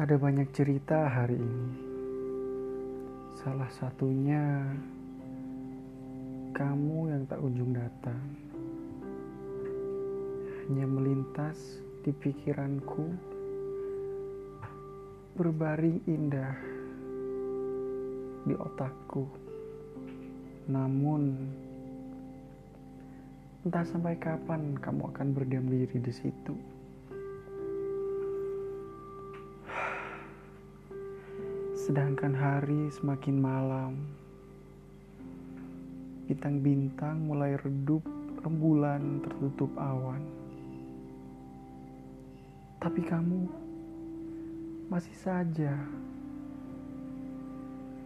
Ada banyak cerita hari ini. Salah satunya kamu yang tak ujung datang. Hanya melintas di pikiranku berbaring indah di otakku. Namun entah sampai kapan kamu akan berdiam diri di situ. Sedangkan hari semakin malam, bintang-bintang mulai redup, rembulan tertutup awan. Tapi kamu masih saja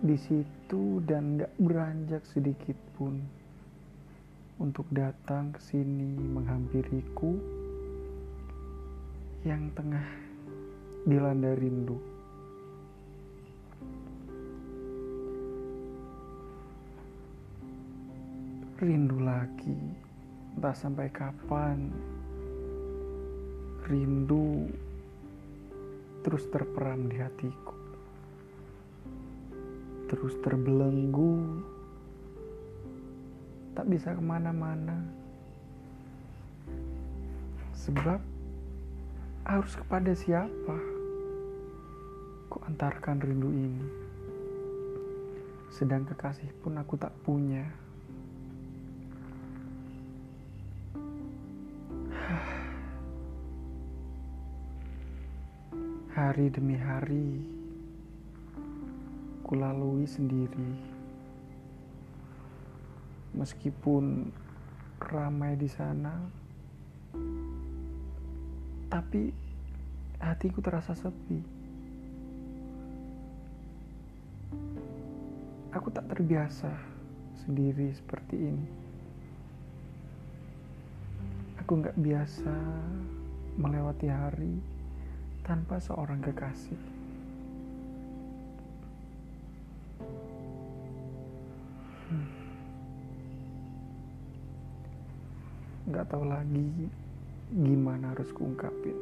di situ dan gak beranjak sedikit pun untuk datang ke sini menghampiriku yang tengah dilanda rindu. Rindu lagi. Entah sampai kapan. Rindu terus terperam di hatiku. Terus terbelenggu. Tak bisa ke mana-mana. Sebab harus kepada siapa ku antarkan rindu ini? Sedang kekasih pun aku tak punya Hari demi hari, kulalui sendiri. Meskipun ramai di sana, tapi hatiku terasa sepi. Aku tak terbiasa sendiri seperti ini. Aku nggak biasa melewati hari tanpa seorang kekasih. Hmm. Gak tahu lagi gimana harus kuungkapin.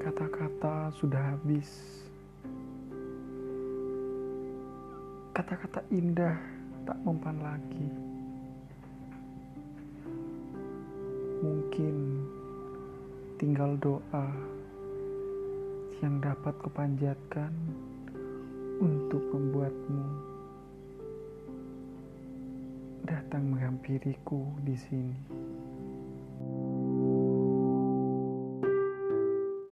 Kata-kata sudah habis. Kata-kata indah tak mempan lagi. Mungkin tinggal doa yang dapat kupanjatkan untuk membuatmu datang menghampiriku di sini.